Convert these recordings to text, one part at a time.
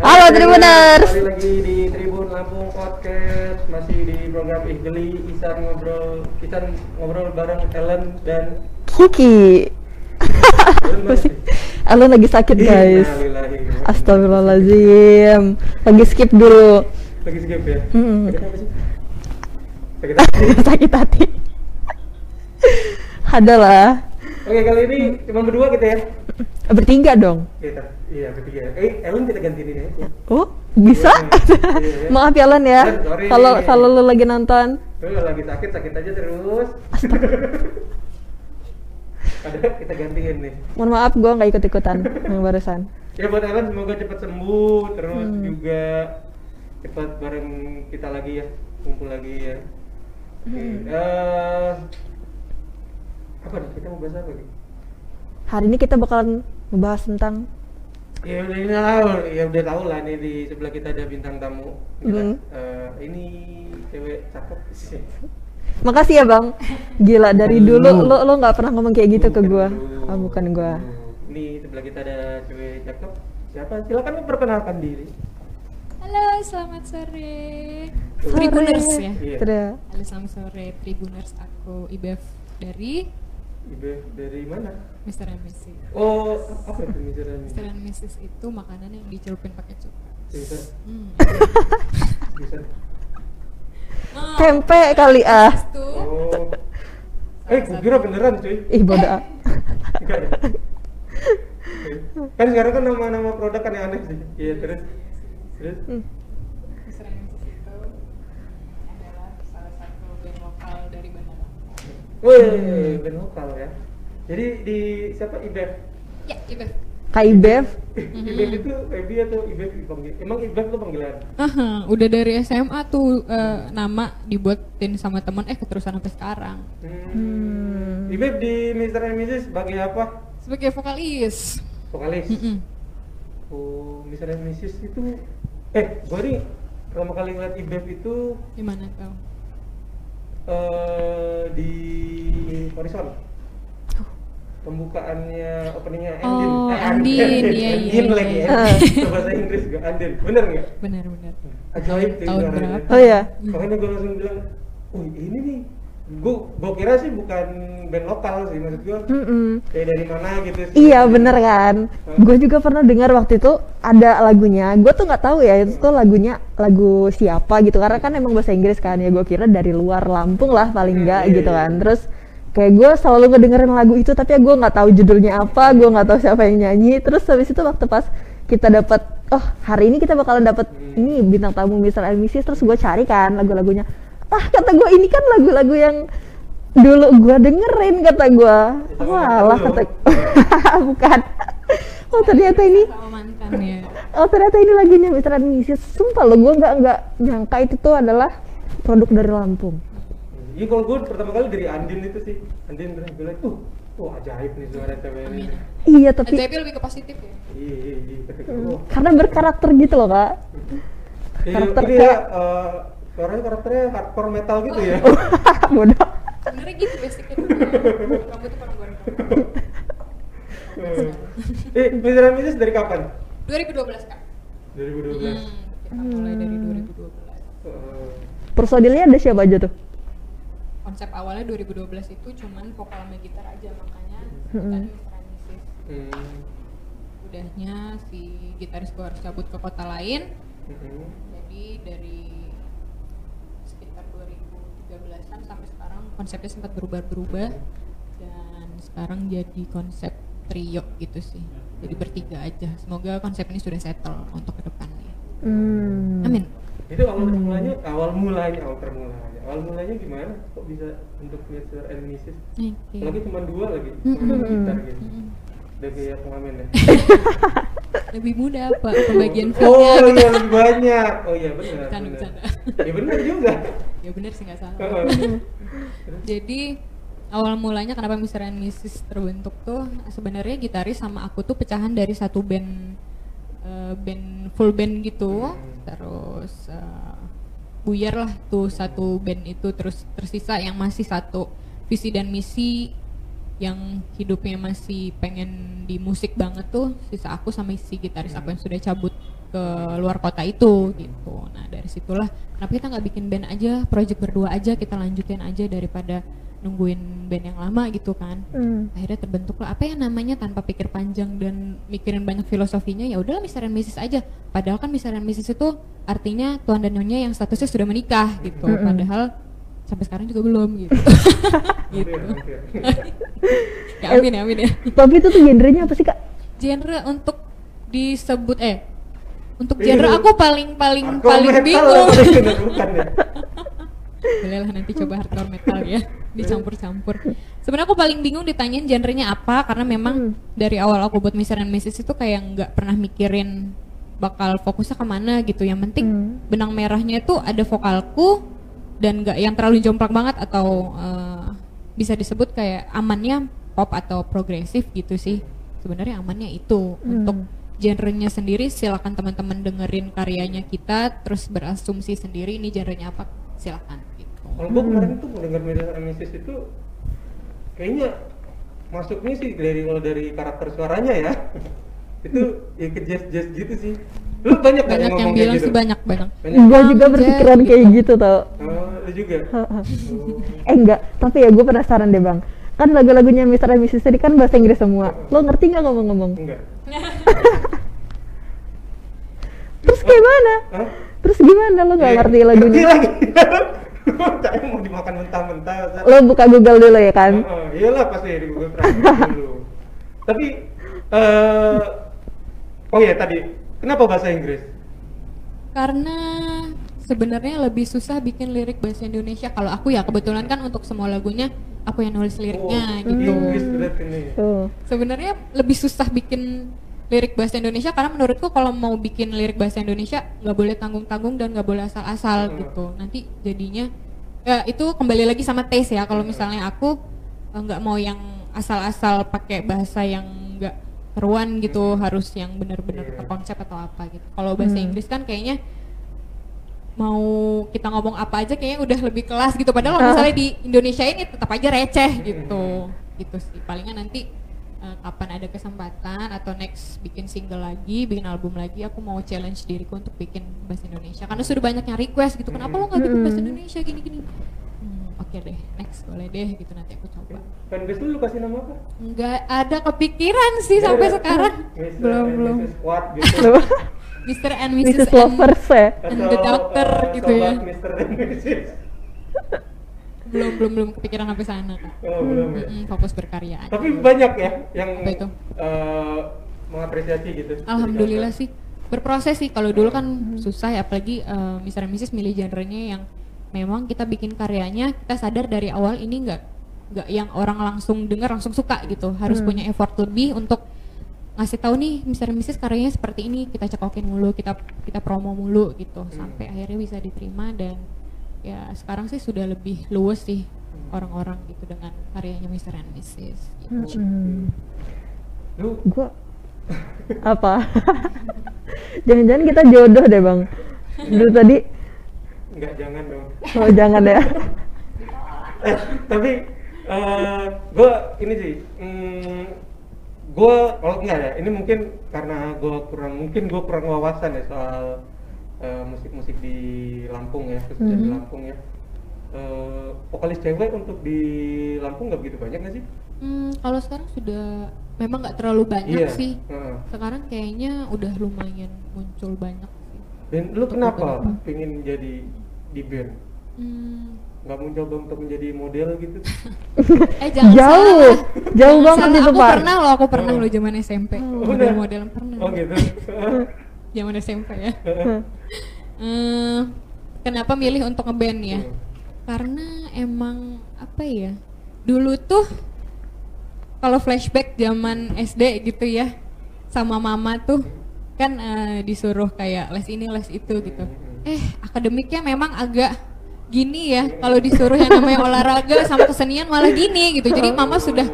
Halo Tribuners. Kembali lagi di Tribun Lampung Podcast Masih di program Ih Geli Isan ngobrol Isan ngobrol bareng Ellen dan Kiki. Ellen lagi sakit guys. Innalillahi. Astagfirullahaladzim. Lagi skip dulu. Lagi skip ya? Hmm. Sakit hati sakit hati. Ada lah. Oke kali ini cuma berdua kita ya Bertiga dong. Kita, Iya bertiga Eh Ellen kita gantiin ini aja Oh, bisa? Iya, iya. Maaf ya Len ya. Kalau kalau lu lagi nonton. Lu lagi sakit, sakit aja terus Ada kita gantiin nih Mohon maaf gue nggak ikut ikutan yang barusan. Ya buat Ellen semoga cepat sembuh terus Hmm. juga cepat bareng kita lagi ya kumpul lagi ya. Oke. Hmm. eh, apa nih kita mau bahas apa nih? Hari ini kita bakalan membahas tentang Ya udah ini tahu, ya udah tahu lah nih di sebelah kita ada bintang tamu. Hmm. eh, ini cewek cakep sih. Makasih ya bang, gila dari Lu. dulu lo lo nggak pernah ngomong kayak gitu ke Bukan gua. lu. Oh, bukan gua. Ini sebelah kita ada cewek cakep. Siapa? Silakan memperkenalkan diri. Halo, selamat sore. Sore. Tribuners ya. Iya. Sudah. Halo, selamat sore Tribuners. Aku Ibef dari Ibe dari mana? Mr. and Mrs. Oh, apa itu misalnya? Mr. and Mrs. itu makanan yang dicelupin pakai cuka. Bisa, Hmm. bisa. Oh, Tempe kali ah. Itu Oh. Eh, gue kira beneran cuy. Ih bodoh. Enggak ya? kan sekarang kan nama-nama produk kan yang aneh sih. Iya, terus. Terus. Hmm. Mr. and Mrs. itu adalah salah satu band lokal dari Bandara. Wih, band lokal ya. Jadi di siapa Ibef? Ya, Ibef. Kak Ibef. Ibef itu Ebi atau Ibef dipanggil? Emang Ibef itu panggilan? Aha, udah dari SMA tuh eh, nama dibuatin sama temen eh keterusan sampai sekarang. Hmm. Ibef di Mr. and Mrs. sebagai apa? Sebagai vokalis. Vokalis. Mm-mm. Oh, Mr. and Mrs. itu eh, gue nih pertama kali ngeliat Ibef itu Gimana tau? Eh di Horizon pembukaannya openingnya Andin Oh, Eh, Andin, iya, iya, Andin iya, lagi iya. ya Ah. bahasa Inggris juga Andin bener nggak Benar-benar. ajaib tuh Tahun berapa? Oh ya. makanya gue langsung bilang oh ini nih gue gue kira sih bukan band lokal sih maksud gue Mm-mm. kayak dari mana gitu sih Iya bener kan. Gue juga pernah dengar waktu itu ada lagunya. Gue tuh nggak tahu ya itu tuh lagunya lagu siapa gitu karena kan emang bahasa Inggris kan ya. Gue kira dari luar Lampung lah paling enggak Hmm, iya, gitu iya. kan. Terus kayak gue selalu ngedengerin lagu itu tapi gue nggak tahu judulnya apa. Gue nggak tahu siapa yang nyanyi. Terus habis itu waktu pas kita dapat oh hari ini kita bakalan dapat Hmm. ini bintang tamu Mr. and Mrs. terus gue cari kan lagu-lagunya ah kata gue ini kan lagu-lagu yang dulu gue dengerin kata gue walah kata bukan. Oh ternyata ini ya. oh ternyata ini lagunya and Mrs. sumpah lo gue nggak nggak nyangka itu tuh adalah produk dari Lampung. Iya kalau gue pertama kali dari Andin itu sih. Andin bilang bilang tuh wah ajaib nih suara cewek ini. Iya tapi Tapi lebih ke positif ya. iya iya iya hmm, karena berkarakter gitu loh kak. Iya, Karakter ini ya, kayak- eh, suaranya karakternya hardcore metal gitu ya. bodoh Sebenarnya gitu basicnya ya. Rambutnya pernah goreng. eh, Mr. and Mrs. dari kapan? 2012 kak. 2012. Hmm, kita mulai dari Hmm. 2012. Eh, personilnya ada siapa aja tuh Konsep awalnya 2012 itu cuman vokal sama gitar aja makanya Hmm. Mrs. hmm, Udahnya si gitaris gua harus cabut ke kota lain. hmm. Jadi dari 2013an sampai sekarang konsepnya sempat berubah-berubah dan sekarang jadi konsep trio gitu sih. Jadi bertiga aja. Semoga konsep ini sudah settle untuk ke depannya. hmm. Amin. Itu awal mulanya, awal mulanya, awal permulanya. Awal mulanya gimana? Kok bisa untuk Mr. and Mrs. Oke. Lagi cuma dua lagi, cuma dua gitar gitu. Mm-mm. Udah kayak pengamen ya. Lebih mudah pak pembagian Oh, fee-nya. gitu. iya lebih banyak. Oh iya benar. Benar. bercanda. Ya benar juga. Ya bener sih nggak salah. Jadi awal mulanya kenapa Mr. and Mrs terbentuk tuh sebenarnya gitaris sama aku tuh pecahan dari satu band eh, band full band gitu Hmm. terus eh, buyar lah tuh satu band itu terus tersisa yang masih satu visi dan misi yang hidupnya masih pengen di musik banget tuh sisa aku sama si gitaris aku yang sudah cabut ke luar kota itu gitu nah dari situlah kenapa kita nggak bikin band aja project berdua aja kita lanjutin aja daripada nungguin band yang lama gitu kan Hmm. akhirnya terbentuklah apa yang namanya tanpa pikir panjang dan mikirin banyak filosofinya ya udahlah Mr. and Mrs aja padahal kan Mr. and Mrs itu artinya tuan dan nyonya yang statusnya sudah menikah gitu Mm-mm. padahal sampai sekarang juga belum gitu gitu ya amin ya amin ya Tapi itu tuh genrenya apa sih kak? genre untuk disebut eh untuk Bingung. genre aku paling paling Hardcore paling metal bingung bukan ya? bolehlah nanti coba hardcore metal ya dicampur-campur sebenarnya aku paling bingung ditanyain genrenya apa karena memang Hmm. dari awal aku buat Mr. and Mrs itu kayak nggak pernah mikirin bakal fokusnya ke mana gitu yang penting Hmm. benang merahnya itu ada vokalku dan nggak yang terlalu jomplang banget atau eh, bisa disebut kayak amannya pop atau progresif gitu sih. Sebenarnya amannya itu. Hmm. untuk genrenya sendiri silakan teman-teman dengerin karyanya kita terus berasumsi sendiri ini genrenya apa silakan gitu. Kalau gue kemarin tuh mendengar Mrs itu kayaknya masuknya sih dari kalau dari karakter suaranya ya. Itu ya ke jazz jazz gitu sih. Lu banyak kan banyak yang kayak bilang gitu? sih banyak banyak Banyak. Gue juga berpikiran kayak gitu tau. Oh, lu juga. eh enggak, tapi ya gue penasaran deh bang. Kan lagu-lagunya Mr. and Mrs. tadi kan bahasa Inggris semua. Lo ngerti nggak ngomong-ngomong? Enggak. Terus gimana? Hah? Terus gimana lo nggak Eh, ngerti lagunya? Ngerti lagi. Saya mau dimakan mentah-mentah. Lo buka Google dulu ya kan? Oh, iyalah pasti di Google Translate dulu. Tapi eh oh ya tadi kenapa bahasa Inggris? karena sebenarnya lebih susah bikin lirik bahasa Indonesia kalau aku ya kebetulan kan untuk semua lagunya aku yang nulis liriknya Oh, gitu Inggris berarti nih. Tuh. sebenarnya lebih susah bikin lirik bahasa Indonesia karena menurutku kalau mau bikin lirik bahasa Indonesia nggak boleh tanggung-tanggung dan nggak boleh asal-asal Hmm. gitu nanti jadinya ya itu kembali lagi sama taste ya kalau misalnya aku eh, nggak mau yang asal-asal pakai bahasa yang keruan gitu harus yang benar-benar Iya. terkonsep atau apa gitu. Kalau bahasa Hmm. Inggris kan kayaknya mau kita ngomong apa aja kayaknya udah lebih kelas gitu. Padahal kalau misalnya di Indonesia ini tetap aja receh gitu. Gitu sih. Palingan nanti eh, kapan ada kesempatan atau next bikin single lagi bikin album lagi aku mau challenge diriku untuk bikin bahasa Indonesia. Karena sudah banyak yang request gitu. Kenapa lo nggak bikin bahasa Mm-mm. Indonesia gini hmm, oke deh next boleh deh gitu nanti aku coba Fanbase lu lu kasih nama apa? nggak ada kepikiran sih sampai Ada. sekarang Mr. belum and belum Mrs. Squad gitu. Mr. and Mrs. Mrs. and- Lovers ya? And the doctor eh, gitu ya. Mr. and Mrs. belum belum belum kepikiran sampai sana Oh, belum ya. Mm-mm, fokus berkarya aja. Tapi banyak ya yang Apa itu? eh, mengapresiasi gitu. Alhamdulillah sih berproses sih kalau dulu kan Hmm. susah ya apalagi eh, Mr. and Mrs. milih genrenya yang memang kita bikin karyanya kita sadar dari awal ini nggak nggak yang orang langsung dengar langsung suka gitu harus Hmm. punya effort lebih untuk ngasih tahu nih Mr. and Mrs. karyanya seperti ini kita cekokin mulu kita kita promo mulu gitu Hmm. sampai akhirnya bisa diterima dan ya sekarang sih sudah lebih luas sih Hmm. orang-orang gitu dengan karyanya Mr. and Mrs. gitu. Hmm. Lu Gue apa? Jangan-jangan kita jodoh deh bang. Dulu tadi, enggak jangan dong. oh jangan ya. eh, tapi eh gue ini sih mm, gue kalau enggak ya ini mungkin karena gue kurang mungkin gue kurang wawasan ya soal eh, musik-musik di Lampung ya khususnya di Mhm. Lampung ya Eh, vokalis cewek untuk di Lampung nggak begitu banyak nggak sih? Hmm, kalau sekarang sudah memang nggak terlalu banyak Iya. sih. Heeh. Sekarang kayaknya udah lumayan muncul banyak. Dan lu kenapa pengen jadi di band? Hmm, Nggak mencoba untuk menjadi model gitu? eh jangan Jauh, salah. jauh Jangan banget salah. itu Aku pernah loh, aku pernah Oh. loh zaman SMP. Oh, Model-model pernah. Oh gitu. Zaman SMP ya. Hmm, kenapa milih untuk ngeband ya? Hmm. Karena emang apa ya? Dulu tuh kalau flashback zaman SD gitu ya sama mama tuh kan eh, disuruh kayak les ini les itu gitu. Eh akademiknya memang agak gini ya kalau disuruh yang namanya olahraga sama kesenian malah gini gitu. Jadi mama sudah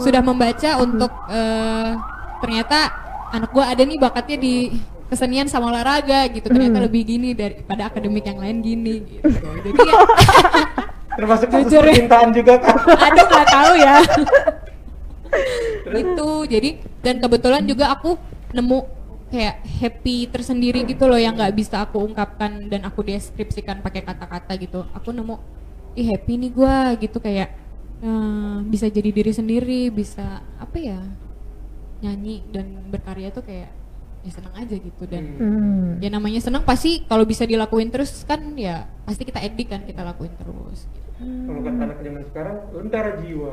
sudah membaca untuk eh, ternyata anak gua ada nih bakatnya di kesenian sama olahraga gitu. Ternyata Hmm. lebih gini daripada akademik yang lain gini gitu. Jadi ya Termasuk kasus Jujur ya. percintaan juga kan? ada nggak tahu ya itu jadi dan kebetulan juga aku nemu kayak happy tersendiri gitu loh yang nggak bisa aku ungkapkan dan aku deskripsikan pakai kata-kata gitu aku nemu ih happy nih gua gitu kayak eh, bisa jadi diri sendiri bisa apa ya nyanyi dan berkarya tuh kayak ya senang aja gitu dan Hmm. ya namanya senang pasti kalau bisa dilakuin terus kan ya pasti kita edik kan kita lakuin terus gitu. Kalau kata anak zaman sekarang, lentara jiwa.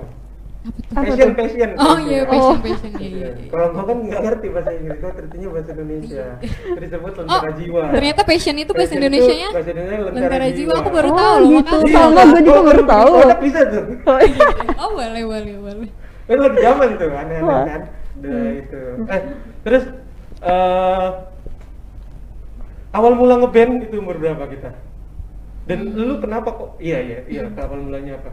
Apa tuh Apa passion, passion. oh iya passion. passion Oh. passion ya, Iya. ya, ya. Kalau gua kan nggak ngerti bahasa Inggris, gua tertinya bahasa Indonesia. Jadi disebut Oh, lentara jiwa. ternyata passion itu bahasa Passion Indonesia nya bahasa Indonesia Lentara Jiwa, aku baru Oh, tahu loh gitu. makasih. Sama, gua juga oh, baru tahu. bisa tuh. Oh, iya. Oh boleh boleh boleh. Kan lagi zaman tuh, aneh-aneh kan. Udah itu. Eh, terus eh awal mula ngeband itu umur berapa kita? Dan Hmm. lu kenapa kok? Iya iya iya. Awal mulanya apa?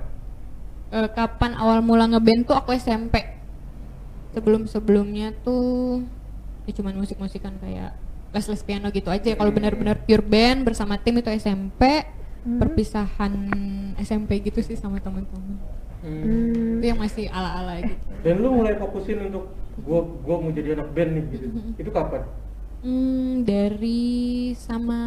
Eh, kapan awal mula ngeband tuh aku SMP. Sebelum sebelumnya tuh ya cuman musik-musikan kayak les-les piano gitu aja. Kalau benar-benar pure band bersama tim itu SMP. Perpisahan SMP gitu sih sama teman-teman. Hmm. Itu yang masih ala-ala gitu. Dan lu mulai fokusin untuk gua gua mau jadi anak band nih gitu. Hmm. Itu kapan? Hmm, dari sama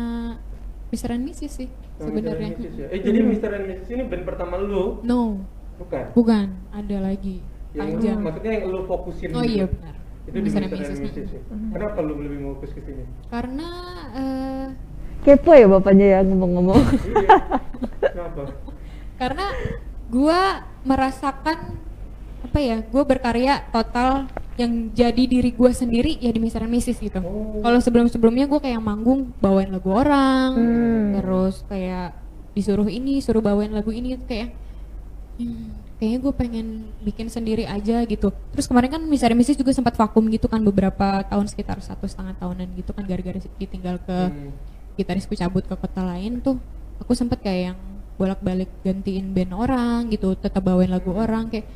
Mr. and Mrs sih sebenarnya. Ya? Eh jadi Mr. and Mrs. ini band pertama lu? No, Bukan. bukan. Ada lagi. Yang Panjang. maksudnya yang lu fokusin. Oh gitu. iya benar. Itu di Mrs. Mrs. ya? Kenapa lu lebih mau fokus ke sini? Karena eh, Kepo ya bapaknya ya ngomong-ngomong. Iya. Kenapa? karena gua merasakan apa ya gue berkarya total yang jadi diri gua sendiri ya di and Mrs. gitu Oh. kalau sebelum sebelumnya gue kayak manggung bawain lagu orang Hmm. terus kayak disuruh ini suruh bawain lagu ini kayak hmm, kayaknya gue pengen bikin sendiri aja gitu. Terus kemarin kan and Mrs. juga sempat vakum gitu kan beberapa tahun sekitar satu setengah tahunan gitu kan gara-gara ditinggal ke Hmm. gitarisku cabut ke kota lain tuh. Aku sempet kayak yang bolak-balik gantiin band orang gitu tetap bawain lagu orang kayak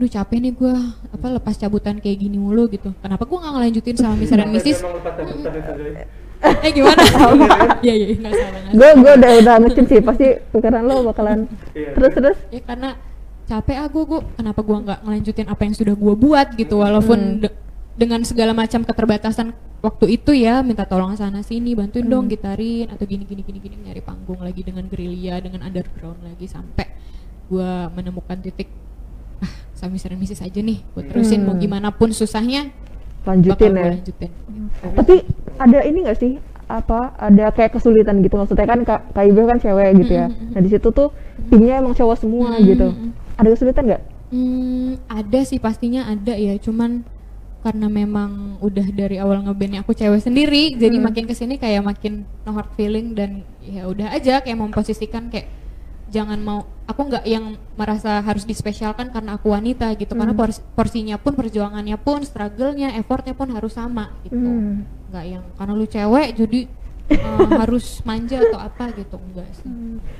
duh capek nih gua apa lepas cabutan kayak gini mulu gitu. Kenapa gua nggak ngelanjutin sama dan Sampai Eh gimana iya iya nggak salah gue gue udah udah ngecip sih pasti pikiran lo bakalan Iya, terus iya. terus ya karena capek ah gua, gua kenapa gua nggak ngelanjutin apa yang sudah gua buat gitu walaupun de- dengan segala macam keterbatasan waktu itu ya minta tolong sana sini bantuin dong gitarin atau gini gini gini gini nyari panggung lagi dengan gerilya dengan underground lagi sampai gua menemukan titik ah sama Mr. and Mrs aja nih gua terusin mau Hmm. gimana pun susahnya lanjutin bakal ya. lanjutin tapi ada ini gak sih? Apa? Ada kayak kesulitan gitu. Maksudnya kan kak kak Ibe kan cewek gitu ya. Nah di situ tuh timnya emang cowok semua gitu. Ada kesulitan nggak? Hmm, ada sih pastinya ada ya, cuman karena memang udah dari awal ngebandnya aku cewek sendiri, jadi Hmm. makin ke sini kayak makin no hard feeling dan ya udah aja kayak memposisikan kayak jangan mau aku nggak yang merasa harus dispesialkan karena aku wanita gitu, karena Hmm. pors- porsinya pun perjuangannya pun struggle-nya effortnya pun harus sama gitu, Hmm. nggak yang karena lu cewek jadi eh, harus manja atau apa gitu enggak sih.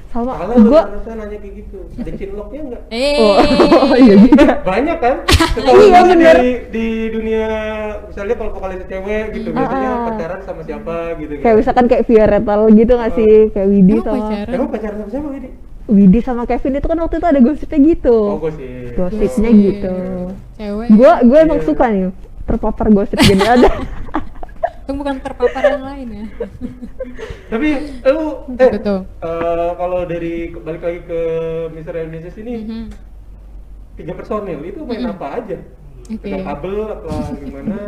sama lu gue harusnya nanya kayak gitu. Ada cinloknya enggak? Eh, oh, oh iya Banyak kan? Iya, Kalau bener. di, di dunia misalnya kalau vokalis cewek gitu Hmm. biasanya Ah, ah. pacaran sama siapa gitu kayak misalkan kayak Via Retal gitu gak sih kayak Widi sama pacaran? Emang pacaran sama siapa ini? Widi sama Kevin itu kan waktu itu ada gosipnya gitu Oh, gue sih. gosipnya Gosip. gitu Cewek. gue gue emang Iya. suka nih terpapar gosip gini ada Itu bukan terpapar yang lain ya. Tapi lu eh Betul. eh, kalau dari balik lagi ke Mr. and Mrs ini Mhm. tiga personil itu main Mhm. apa aja? Oke. Pegang kabel apa gimana?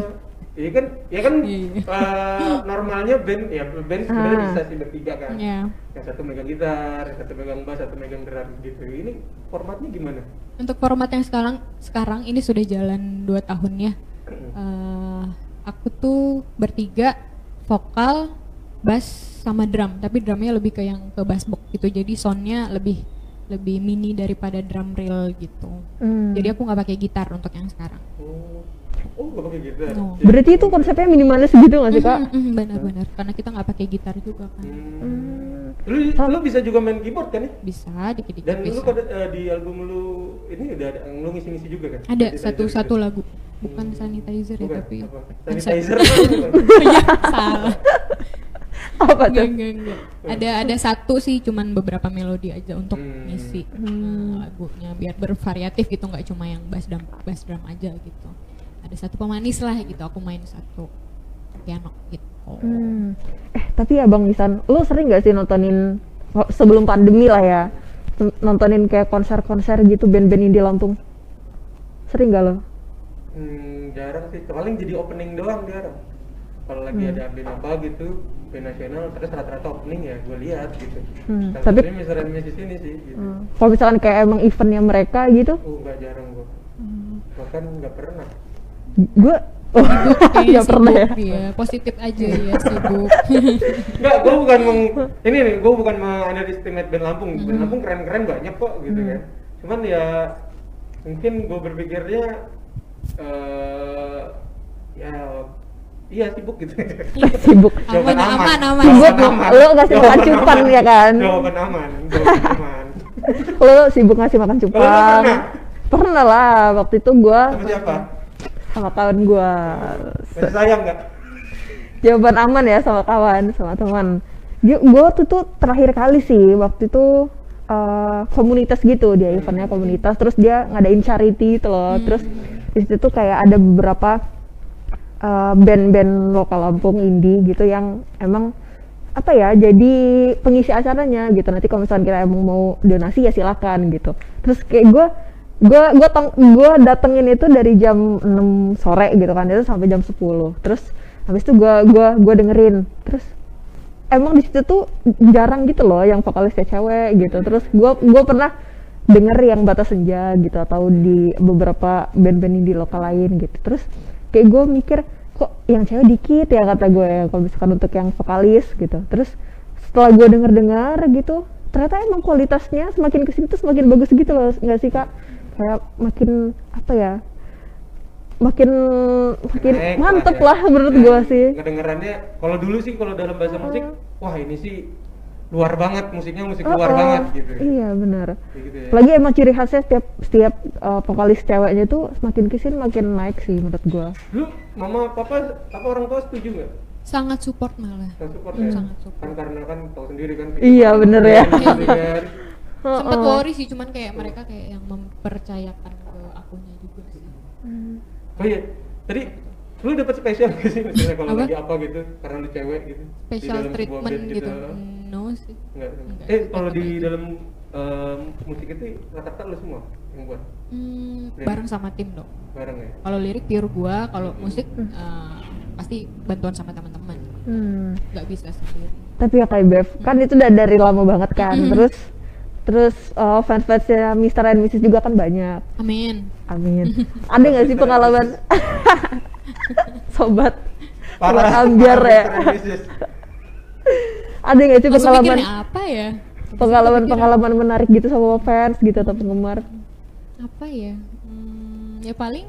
Iya kan, ya kan eh, normalnya band ya band sebenarnya Ah. bisa sih bertiga kan. Iya. Yang satu megang gitar, yang satu megang bass, satu megang drum gitu. Ini formatnya gimana? Untuk format yang sekarang sekarang ini sudah jalan 2 tahun ya. Eh, aku tuh bertiga vokal, bass sama drum, tapi drumnya lebih ke yang ke bass box gitu. Jadi soundnya lebih lebih mini daripada drum reel gitu. Hmm. Jadi aku nggak pakai gitar untuk yang sekarang. Oh, oh gak pakai gitar. No. Jadi- berarti itu konsepnya minimalis gitu gak sih kak Benar-benar, karena kita nggak pakai gitar juga kan. Hmm. Hmm. Lu, lu bisa juga main keyboard kan ya? Bisa dikit-dikit Dan lu bisa. pada eh, di album lu ini udah ada lu ngisi-ngisi juga kan? Ada Sanitizer satu gitu? lagu, bukan sanitizer ya Bukan, tapi apa? Sanitizer? Iya, salah. apa Enggak, tuh enggak, enggak. Ada ada satu sih cuman beberapa melodi aja untuk Hmm. ngisi Hmm. uh, lagunya biar bervariatif gitu nggak cuma yang bass drum bass drum aja gitu. Ada satu pemanis lah gitu aku main satu. piano gitu Hmm. Eh tapi ya Bang Isan, lu sering gak sih nontonin oh, sebelum pandemi lah ya, nontonin kayak konser-konser gitu band-band indie Lampung? Sering gak lo? Hmm, jarang sih, paling jadi opening doang jarang. Kalau lagi Hmm. ada band apa gitu, band nasional, terus rata-rata opening ya gue lihat gitu. Hmm, tapi- satunya Mr. and Mrs. ini sih. Gitu. Hmm. Kalau misalkan kayak emang eventnya mereka gitu, Oh nggak jarang gue, Hmm. bahkan nggak pernah. Gue oh, nggak pernah ya. dia, positif aja ya sibuk Enggak, gue bukan meng, ini nih, gue bukan underestimate band Lampung. Band Mhm. Lampung keren-keren banyak kok gitu Hmm. kan. Cuman ya mungkin gue berpikirnya eh ya iya sibuk gitu. Sibuk. Jawaban Aman, aman, aman. Sibuk, aman. lu ngasih makan aman. ya kan? Jawaban aman, jawaban aman. Lo sibuk ngasih makan cupang. pernah? Pernah lah, waktu itu gue Sama siapa? Sama kawan gue. Masih sayang nggak? jawaban aman ya sama kawan sama teman. Gue waktu itu terakhir kali sih waktu itu eh, komunitas gitu dia eventnya komunitas terus dia ngadain charity gitu loh. Terus di situ tuh kayak ada beberapa eh, band-band lokal Lampung indie gitu yang emang apa ya jadi pengisi acaranya gitu. Nanti kalau misalnya kita emang mau donasi ya silakan gitu. Terus kayak gue gue gue tong gue datengin itu dari jam 6 sore gitu kan itu sampai jam 10 terus habis itu gue gua gua dengerin. Terus emang di situ tuh jarang gitu loh yang vokalisnya cewek gitu. Terus gue gue pernah denger yang batas senja gitu atau di beberapa band-band indie lokal lain gitu. Terus kayak gue mikir kok yang cewek dikit ya kata gue ya kalau misalkan untuk yang vokalis gitu. Terus setelah gue denger dengar gitu ternyata emang kualitasnya semakin ke sini tuh semakin bagus gitu loh. Nggak sih kak kayak makin apa ya makin makin Naik mantep ya. lah menurut gue sih Ngedengerannya, kalau dulu sih kalau dalam bahasa musik, wah ini sih luar banget musiknya musik luar Oh, oh. banget gitu. Iya benar. Gitu ya. Lagi emang ciri khasnya setiap setiap uh, vokalis ceweknya tuh semakin ke sini makin naik sih menurut gua. Lu mama papa apa orang tua setuju nggak? sangat support malah Nggak support Hmm. ya? Sangat support. Kan karena kan tahu sendiri kan. Iya, bener ya. Gitu kan. sempat worry sih cuman kayak mereka kayak yang mempercayakan ke akunya juga sih Oh iya, tadi lu dapat spesial nggak sih misalnya kalau Apa? lagi apa gitu karena lu cewek gitu? special sebuah treatment band gitu no sih Enggak. Enggak, Eh kalau di aja. dalam musik itu rata-rata lu semua yang buat Hmm, bareng sama tim dong bareng ya? kalau lirik pure gua kalau musik eh, pasti bantuan sama teman-teman Hmm. nggak bisa sendiri Tapi ya kayak Bev, kan itu udah dari lama banget kan. Terus terus uh, fans-fansnya Mr. and Mrs juga kan banyak. amin Amin. Ada nggak sih pengalaman sobat Parah. ambiar ya? Ada nggak sih langsung pengalaman apa ya pengalaman pengalaman menarik gitu sama fans gitu atau penggemar apa ya Hmm, ya paling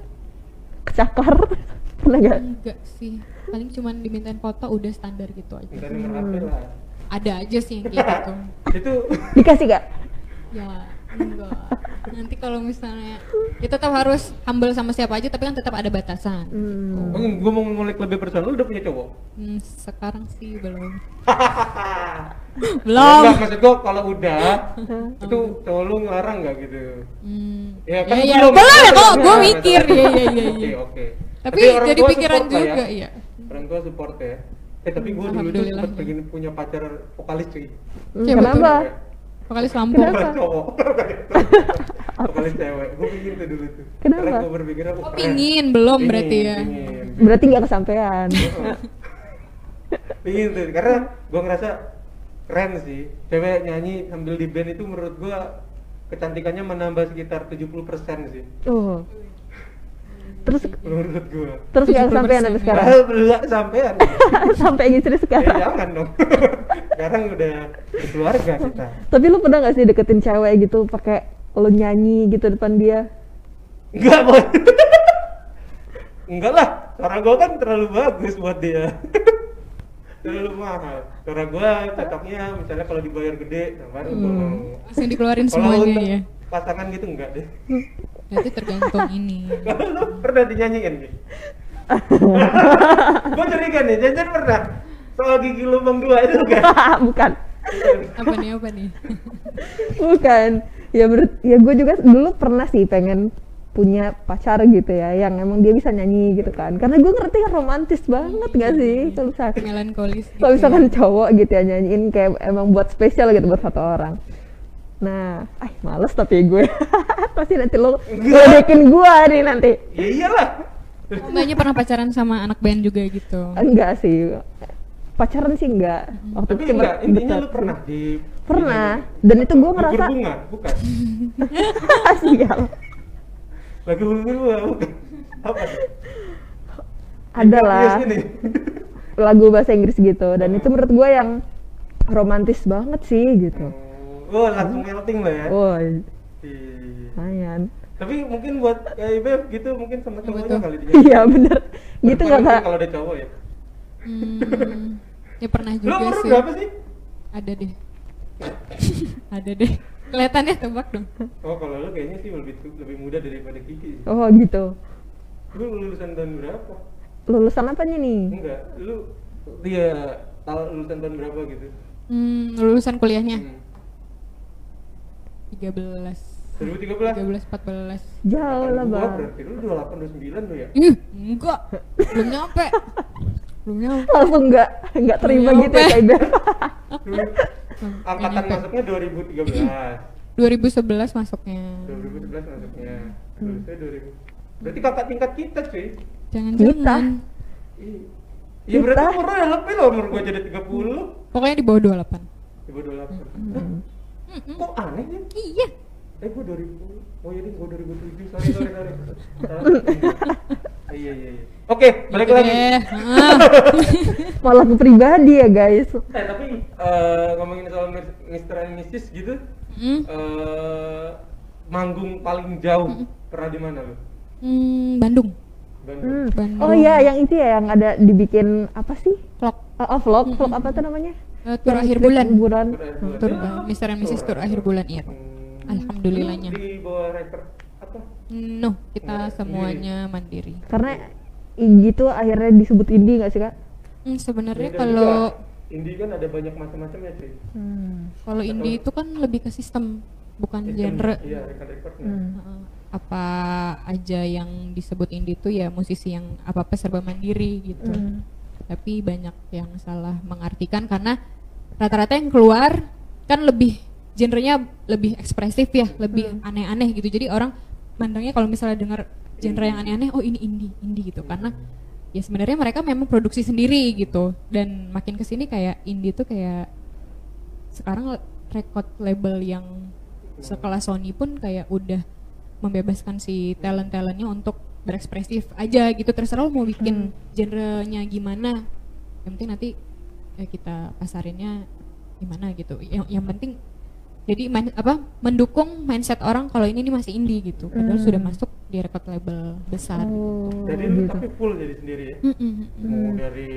kecakar pernah nggak? enggak sih paling cuman dimintain foto udah standar gitu aja Minta nomor HP lah. ada aja sih yang kayak gitu Itu Dikasih nggak? Ya enggak nanti kalau misalnya kita tetap harus humble sama siapa aja tapi kan tetap ada batasan Hmm. gue mau ngulik lebih personal, lu udah punya cowok? Hmm, sekarang sih belum Belum. belum Enggak, maksud gue kalau udah itu cowok lu ngelarang nggak gitu? Hmm. Ya Ya, kan ya, belum. belum ya kalau gue mikir tapi- ya ya ya Oke ya. oke. Tapi orang jadi pikiran juga, iya. Orang tua support ya. Eh tapi gue dulu tuh ya. pengen punya pacar vokalis cuy. Hmm, Kenapa? Vokalis Lampung. Kenapa? Vokalis cowok. vokalis cewek. Gue pingin tuh dulu tuh. Kenapa? Karena gue berpikir aku Oh, pingin, belum berarti ya. Pingin, Berarti nggak kesampaian. pingin tuh. Karena gue ngerasa keren sih. Cewek nyanyi sambil di band itu menurut gue kecantikannya menambah sekitar 70% sih. Oh. Terus Menurut gue. terus nggak 70%. sampai sekarang. Belum sampean. sampai istri Ya sekarang. jangan dong. Sekarang udah berkeluarga kita. Tapi lu pernah nggak sih deketin cewek gitu pakai lu nyanyi gitu depan dia? Enggak, boy. Enggak lah. Suara gua kan terlalu bagus buat dia. terlalu mahal. Suara gua cocoknya misalnya kalau dibayar gede, nah baru gua Hmm. Langsung dikeluarin semuanya ya. pasangan gitu enggak deh. Berarti tergantung ini. Kalau lu pernah dinyanyiin gitu? gua curiga nih, jajan pernah soal gigi lubang dua itu kan? Bukan. Apa nih apa nih? Bukan. Ya menurut ya gue juga dulu pernah sih pengen punya pacar gitu ya yang emang dia bisa nyanyi gitu kan karena gue ngerti kan romantis banget gak sih kalau misalkan melankolis gitu kalau ya. misalkan cowok gitu ya nyanyiin kayak emang buat spesial gitu buat satu orang nah ah males tapi gue. Pasti nanti lo ledekin gue nih nanti. Ya iyalah. Mbaknya pernah pacaran sama anak band juga gitu. Enggak sih. Pacaran sih enggak. Waktu tapi enggak intinya lu pernah di pernah. dan itu gue ngerasa bunga bukan? Sial lagu gugur bunga bukan? Apa? Ada lah. Yes, ini. lagu bahasa Inggris gitu. Dan itu menurut gue yang romantis banget sih gitu oh langsung melting lah ya. Oh Iya. lumayan. Tapi mungkin buat kayak Beb gitu mungkin sama cowoknya tuh? kali dia. Iya bener. Gitu nggak Mungkin kak? kalau ada cowok ya. Hmm, ya pernah lu juga umur sih. berapa sih? Ada deh. Ada deh. Kelihatannya tebak dong. Oh kalau lu kayaknya sih lebih lebih muda daripada Kiki. Oh gitu. Lu lulusan tahun berapa? Lulusan apanya nih? Enggak lu dia lulusan tahun berapa gitu? Hmm, lulusan kuliahnya. Hmm. 13 2013 13 14 jauh lah bang. berarti lu 28 29 lu ya? Ih, enggak. Belum nyampe. Belum nyampe. Langsung nggak nggak terima Nyampe. gitu ya. Dulu angkatan nyampe. masuknya 2013 2011 masuknya. 2011 masuknya. Hmm. lulusnya 2000 berarti kakak tingkat kita cuy. Jangan-jangan. Iya berarti umurnya lebih loh umur gua jadi 30 pokoknya di bawah 28 di bawah 28 Hmm. Mm-mm. Kok aneh ya? iya Eh gua 2000 Oh iya gua 2007 Sorry sorry sorry. Iya iya iya Oke balik Gitu lagi deh. Ah. malah ke pribadi ya guys Eh tapi eh, ngomongin soal Mr. and Mrs gitu eh manggung paling jauh pernah di mana lu? Hmm, Bandung Bandung. Hmm. Bandung. oh iya yang itu ya yang ada dibikin apa sih vlog oh, oh, vlog vlog apa tuh namanya Eh, tur akhir bulan bulan Tur- Hmm, tur Ya, Mr. and Mrs. tur akhir bulan iya. Hmm. Alhamdulillahnya. Lu Di bawah record apa? no kita Nggak, semuanya mandiri karena i- gitu akhirnya disebut indie nggak sih kak Hmm, sebenarnya kalau indie kan ada banyak macam-macamnya cuy. kalau indie itu kan lebih ke sistem bukan Sistem, genre Iya, record-recordnya. Hmm. Apa aja yang disebut indie itu ya musisi yang apa apa serba mandiri gitu Hmm. Tapi banyak yang salah mengartikan karena rata-rata yang keluar kan lebih genrenya lebih ekspresif ya lebih aneh-aneh gitu. Jadi orang mandangnya kalau misalnya dengar genre yang aneh-aneh oh ini indie indie gitu. Karena ya sebenarnya mereka memang produksi sendiri gitu. Dan makin ke sini kayak indie tuh kayak sekarang record label yang sekelas Sony pun kayak udah membebaskan si talent-talentnya untuk berekspresif aja gitu terserah lo mau bikin genrenya gimana yang penting nanti ya kita pasarinnya gimana gitu yang yang penting jadi main- apa mendukung mindset orang kalau ini nih masih indie gitu padahal Hmm. sudah masuk di record label besar oh Jadi lu gitu tapi full jadi sendiri ya. Mm, mm, mm. Mau dari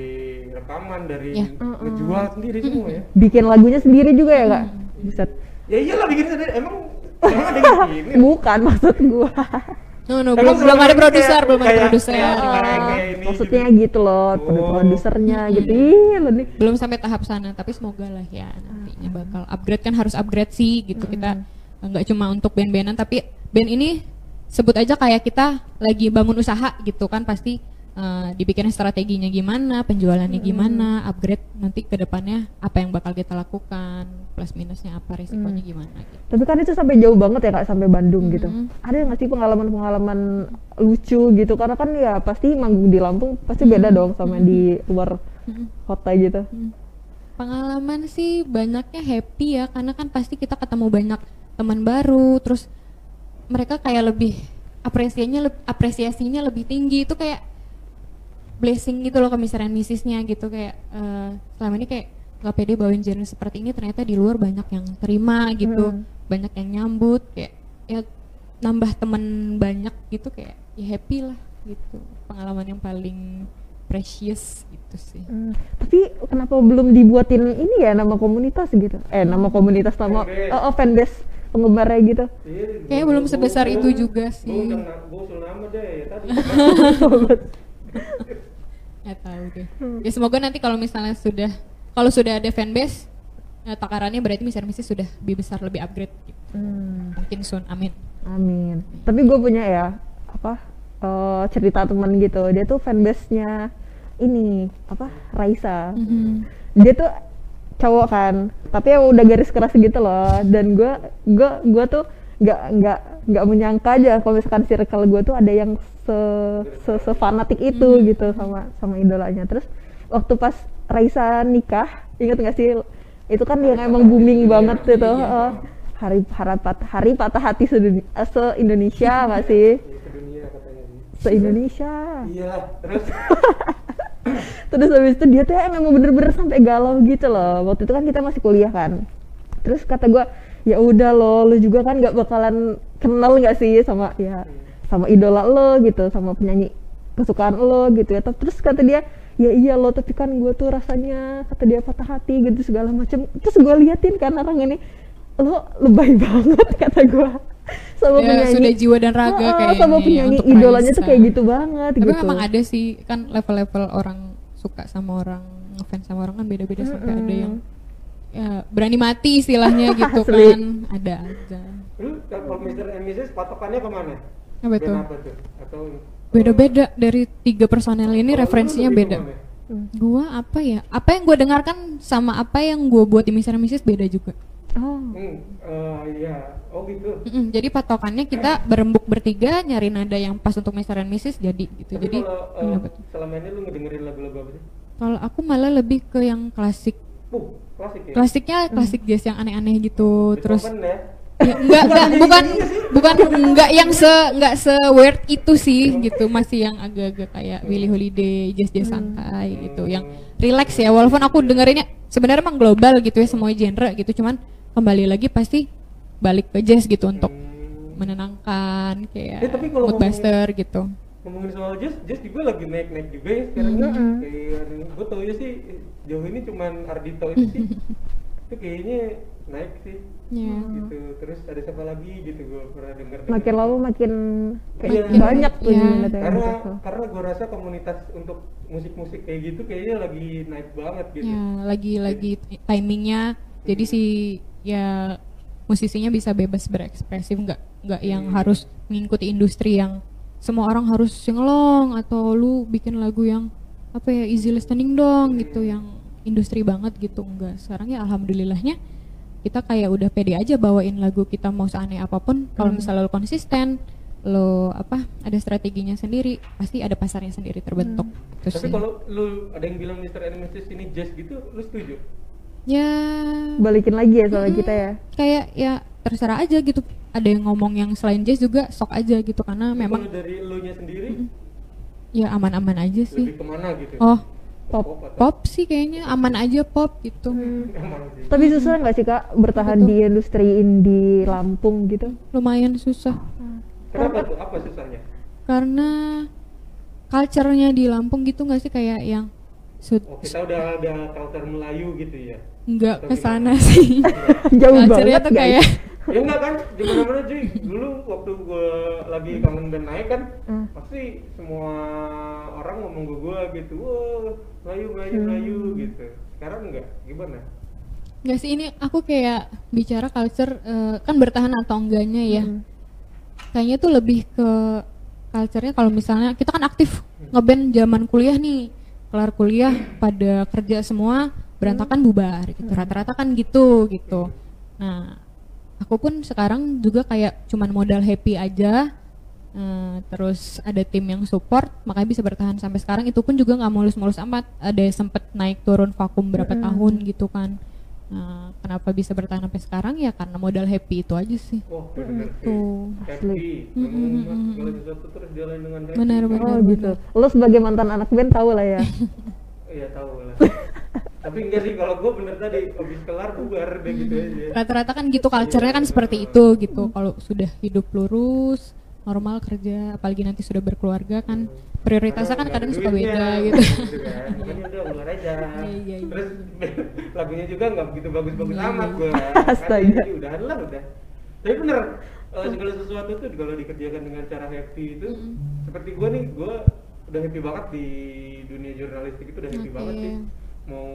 rekaman, dari Ya. ngejual sendiri semua ya. bikin lagunya sendiri juga ya kak Buset. Ya iyalah bikin sendiri. Emang emang ada yang bikin. bukan maksud gua no no belum belum ada produser belum ada produser. Ah, kayak ini maksudnya juga. gitu loh Oh. produsernya gitu. Lo nih belum sampai tahap sana tapi semoga lah ya nantinya bakal upgrade. Kan harus upgrade sih gitu kita nggak cuma untuk band-bandan tapi band ini sebut aja kayak kita lagi bangun usaha gitu kan pasti eh, dibikin strateginya gimana penjualannya gimana upgrade nanti ke depannya apa yang bakal kita lakukan plus minusnya apa risikonya gimana gitu. tapi kan itu sampai jauh banget ya kak sampai Bandung gitu Mhm. ada nggak sih pengalaman-pengalaman lucu gitu karena kan ya pasti manggung di Lampung pasti beda dong sama di luar Mhm. kota gitu Hmm. Pengalaman sih banyaknya happy ya karena kan pasti kita ketemu banyak teman baru terus mereka kayak lebih apresiasinya apresiasinya lebih tinggi itu kayak blessing gitu loh ke Mr. and Mrs.-nya gitu kayak eh, selama ini kayak nggak pede bawain genre seperti ini ternyata di luar banyak yang terima gitu Hmm. banyak yang nyambut kayak ya nambah temen banyak gitu kayak ya happy lah gitu pengalaman yang paling precious gitu sih Hmm, tapi kenapa belum dibuatin ini ya nama komunitas gitu eh nama komunitas nama Fanbase. oh, oh, fanbase penggemarnya gitu Kayaknya belum sebesar itu juga sih. usul nama deh tadi. nggak tahu deh. Ya semoga nanti kalau misalnya sudah kalau sudah ada fanbase ya, takarannya berarti misalnya misi sudah lebih besar lebih upgrade. Gitu. Hmm, mungkin soon amin. Amin. Tapi gue punya ya apa eh, cerita temen gitu. Dia tuh fanbase-nya ini apa Raisa. Mhm. dia tuh cowok kan tapi ya udah garis keras gitu loh. Dan gue gue gue tuh nggak nggak nggak menyangka aja kalau misalkan circle gue tuh ada yang se se, fanatik itu gitu sama sama idolanya. Terus waktu pas Raisa nikah inget nggak sih? Itu kan yang emang booming banget tuh tuh eh, hari hari patah hari patah hati se Indonesia nggak sih? Sih. se Indonesia Iya, terus? Terus habis itu dia tuh emang bener-bener sampai galau gitu loh. Waktu itu kan kita masih kuliah kan. Terus kata gua ya udah lo lu juga kan nggak bakalan kenal nggak sih sama ya sama idola lo gitu sama penyanyi kesukaan lo gitu ya terus kata dia ya iya lo tapi kan gue tuh rasanya kata dia patah hati gitu segala macam terus gue liatin kan orang ini lo lebay banget kata gua sama Ya, penyanyi sudah jiwa dan raga Ah, kayaknya sama ya, penyanyi untuk idolanya tuh kayak gitu banget Tapi gitu memang ada sih kan level-level orang suka sama orang ngefans sama orang kan beda-beda sampai ada yang ya berani mati istilahnya gitu kan ada aja. lu kalau Mr. and Mrs. patokannya ke mana? Apa? Atau Beda-beda dari tiga personel ini lu referensinya beda. ke mana? Gua apa ya? Apa yang gue dengarkan sama apa yang gue buat di and Mrs. beda juga. oh Hmm, eh, iya. Oh gitu. Mm-mm, jadi patokannya kita berembuk bertiga nyari nada yang pas untuk Mr. and Mrs. jadi gitu. Tapi jadi kalau eh, tuh? selama ini lu ngedengerin lagu-lagu apa sih? kalau aku malah lebih ke yang klasik. Uh, klasik ya. Klasiknya klasik jazz yang aneh-aneh gitu. Terus Beethoven ya. Ya, enggak, enggak, bukan, bukan, enggak yang se, enggak se weird itu sih gitu, masih yang agak-agak kayak Billie Holiday, jazz jazz santai gitu, yang relax ya. Walaupun aku dengerinnya sebenarnya emang global gitu ya semua genre gitu, cuman kembali lagi pasti balik ke jazz gitu untuk Hmm. menenangkan kayak Eh, tapi kalau mood buster gitu. ngomongin soal jazz, jazz juga lagi naik-naik juga ya sekarang. Mm-mm. Kayak gue tau ya sih jauh ini cuman Ardito itu sih. itu kayaknya naik sih. Ya. Gitu. Terus ada siapa lagi gitu gue pernah denger. makin lama makin kayak Makin- banyak tuh yang yang karena gitu. karena gue rasa komunitas untuk musik-musik kayak gitu kayaknya lagi naik banget gitu. Ya, lagi-lagi timingnya, jadi si ya musisinya bisa bebas berekspresif, nggak nggak yang Hmm. harus mengikuti industri yang semua orang harus singelong atau lu bikin lagu yang apa ya easy listening dong gitu, yang industri banget gitu enggak. Sekarang ya alhamdulillahnya kita kayak udah pede aja bawain lagu kita mau seaneh apa pun, kalau misalnya lu konsisten lo apa ada strateginya sendiri pasti ada pasarnya sendiri terbentuk Itu Tapi sih. kalau lu ada yang bilang Mr. and Mrs. ini jazz gitu, lu setuju? ya balikin lagi ya soalnya kita ya kayak ya terserah aja gitu ada yang ngomong yang selain jazz juga sok aja gitu karena Tapi memang kalau dari lu nya sendiri ya aman-aman aja lebih sih ke mana gitu? oh pop pop sih kayaknya aman aja pop gitu sih. tapi susah nggak sih kak bertahan Betul. di industri indie Lampung gitu lumayan susah Kenapa tuh? Apa susahnya? karena culture-nya di Lampung gitu nggak sih kayak yang Oh, kita udah ada culture Melayu gitu ya. Nggak Atau ke sana sih. Jauh banget tuh kayak ya enggak kan? Di mana mana cuy. Dulu waktu gue lagi kangen band naik kan Hmm. pasti semua orang ngomong ke gue gitu wah Melayu Melayu Melayu gitu. Sekarang enggak gimana? Nggak sih ini aku kayak bicara culture eh, kan bertahan atau enggaknya ya. Hmm. kayaknya tuh lebih ke culture-nya kalau misalnya kita kan aktif ngeband zaman kuliah nih kelar kuliah pada kerja semua berantakan bubar gitu rata-rata kan gitu gitu. Nah aku pun sekarang juga kayak cuman modal happy aja eh, terus ada tim yang support makanya bisa bertahan sampai sekarang. Itu pun juga nggak mulus-mulus amat ada sempet naik turun vakum berapa tahun gitu kan. Nah, kenapa bisa bertahan sampai sekarang? Ya karena modal happy itu aja sih. Oh benar Tuh. happy. Mm, mm, mm, mm, terus jalan dengan happy. Benar, oh benar. gitu lo sebagai mantan anak band tahu lah ya. Iya tahu lah tapi enggak sih kalau gue bener tadi habis kelar bubar deh gitu aja rata-rata kan gitu culture-nya kan seperti itu gitu kalau sudah hidup lurus normal kerja apalagi nanti sudah berkeluarga kan prioritasnya kan kadang suka beda duitnya, gitu kan. Makanya udah keluar aja. Iya, iya, iya. Terus lagunya juga nggak begitu bagus-bagus Iya, amat iya. gue. Astaga. Jadi udahan lah udah. Tapi bener eh, segala sesuatu tuh kalau dikerjakan dengan cara happy itu seperti gue nih gue udah happy banget di dunia jurnalistik itu udah happy banget sih mau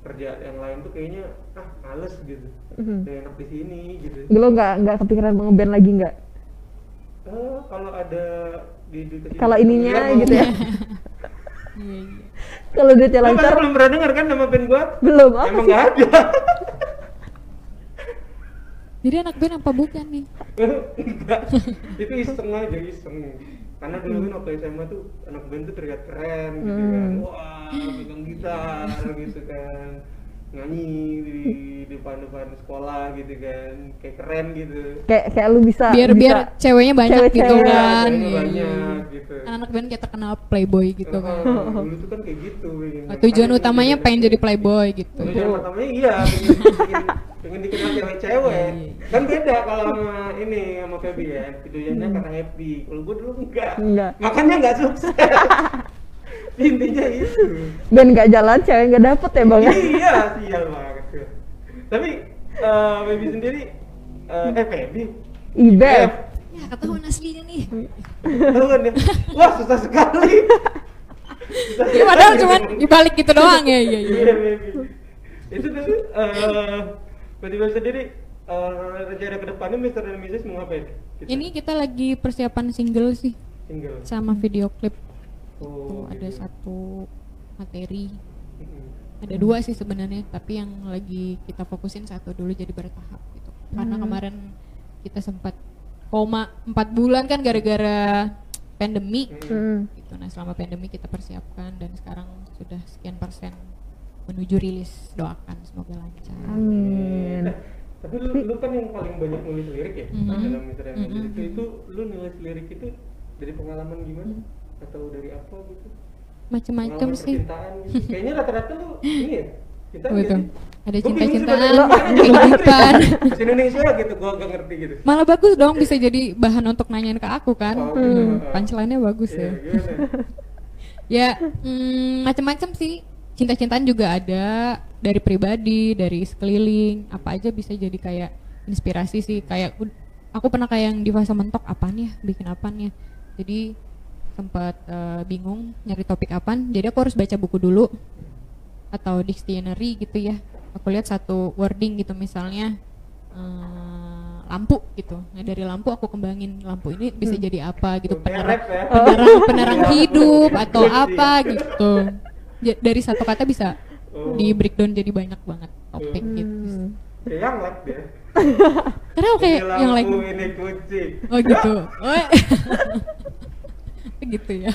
kerja yang lain tuh kayaknya ah males gitu Mhm. udah enak di sini gitu lo nggak nggak kepikiran mau ngeband lagi nggak Eh, kalau ada di, di Kalau ininya gitu ya. Iya, iya. Kalau duitnya lancar belum pernah dengar kan nama band gua? belum apa Emang nggak ada. Jadi anak band apa bukan nih? Enggak. Itu iseng aja iseng. Karena dulu kan waktu SMA tuh anak band tuh terlihat keren gitu kan. Hmm. Wah, pegang gitar gitu kan. Nyanyi di depan-depan sekolah gitu kan. Kayak keren gitu. Kayak kayak lu bisa Biar bisa biar ceweknya banyak Cewek-cewek. gitu Iya, kan. ceweknya Iya, banyak iya. gitu. Kan anak band kayak terkenal playboy gitu kan. Oh, dulu tuh kan kayak gitu. pengen- Nah, tujuan utamanya jadi- pengen jadi playboy gitu. Tujuan pertamanya iya, pengen, dikenal cewek-cewek. Iya, iya. Kan beda kalau sama ini sama Feby ya. Tujuannya karena happy. Kalau gue dulu enggak. Enggak. Makanya enggak sukses. Intinya itu. dan nggak jalan cewek nggak dapet ya bang ya iya, sial banget. Tapi eh Feby sendiri eh eh Feby. ibef Ya ketahuan aslinya nih. Tahu kan ya? Wah, susah sekali. Susah Ya, padahal cuman dibalik gitu doang ya. Iya, iya. Iya, Feby. Itu tuh eh Feby sendiri eh rencana ke depannya Mr. dan Mrs. mau ngapain? Gitu. Ini kita lagi persiapan single sih single. sama video klip. Oh, Tuh ada gitu. satu materi. Mm-mm. Ada dua sih sebenarnya, tapi yang lagi kita fokusin satu dulu jadi bertahap gitu. Karena Hmm. kemarin kita sempat koma empat bulan kan gara-gara pandemi. Hmm. Gitu. Nah selama pandemi kita persiapkan dan sekarang sudah sekian persen menuju rilis. Doakan semoga lancar. amin Eh, tapi lu, lu kan yang paling banyak nulis lirik ya Mhm. dalam Mr. dan Mrs. Mhm. itu, itu lu nulis lirik itu dari pengalaman gimana? Mhm. Atau dari apa gitu? Pengalaman sih. gitu. Kayaknya rata-rata lu ini ya? Kita Oh, itu. Ada cinta-cintaan, kehidupan. Indonesia gitu, gua gak ngerti gitu. Malah bagus dong bisa jadi bahan untuk nanyain ke aku kan. Oh, Hmm. gitu. Punchline-nya bagus Iya, ya. Ya, mm, macam-macam sih. Cinta-cintaan juga ada dari pribadi, dari sekeliling, apa aja bisa jadi kayak inspirasi sih. Kayak aku pernah kayak yang di fase mentok apaan ya, bikin apaan ya. Jadi sempat eh, bingung nyari topik apaan. Jadi aku harus baca buku dulu atau dictionary gitu ya. Aku lihat satu wording gitu misalnya eh, lampu gitu. Nah dari lampu aku kembangin lampu ini bisa jadi apa gitu penerang ya. penerang penerang hidup atau apa gitu dari satu kata bisa Oh. di breakdown jadi banyak banget topik gitu Hmm. Kayak yang lab dia. karena kayak Ini yang lain lampu, ini kunci. oh gitu oh gitu ya